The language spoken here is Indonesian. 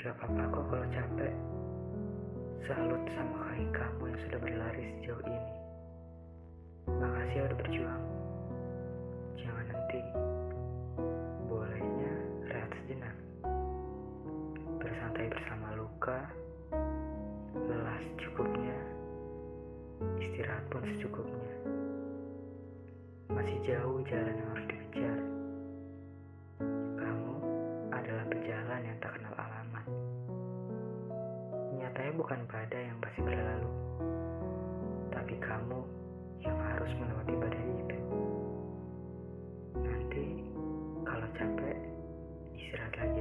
Gak apa-apa kok kalau capek. Salut sama kaki kamu yang sudah berlari sejauh ini. Makasih ya udah berjuang. Jangan nanti. Bolehnya rehat sejenak. Bersantai bersama luka. Lelah secukupnya. Istirahat pun secukupnya. Masih jauh jalan yang harus dikejar. Nyatanya bukan pada yang pasti berlalu, tapi kamu yang harus melewati badai itu. Nanti kalau capek, istirahat lagi.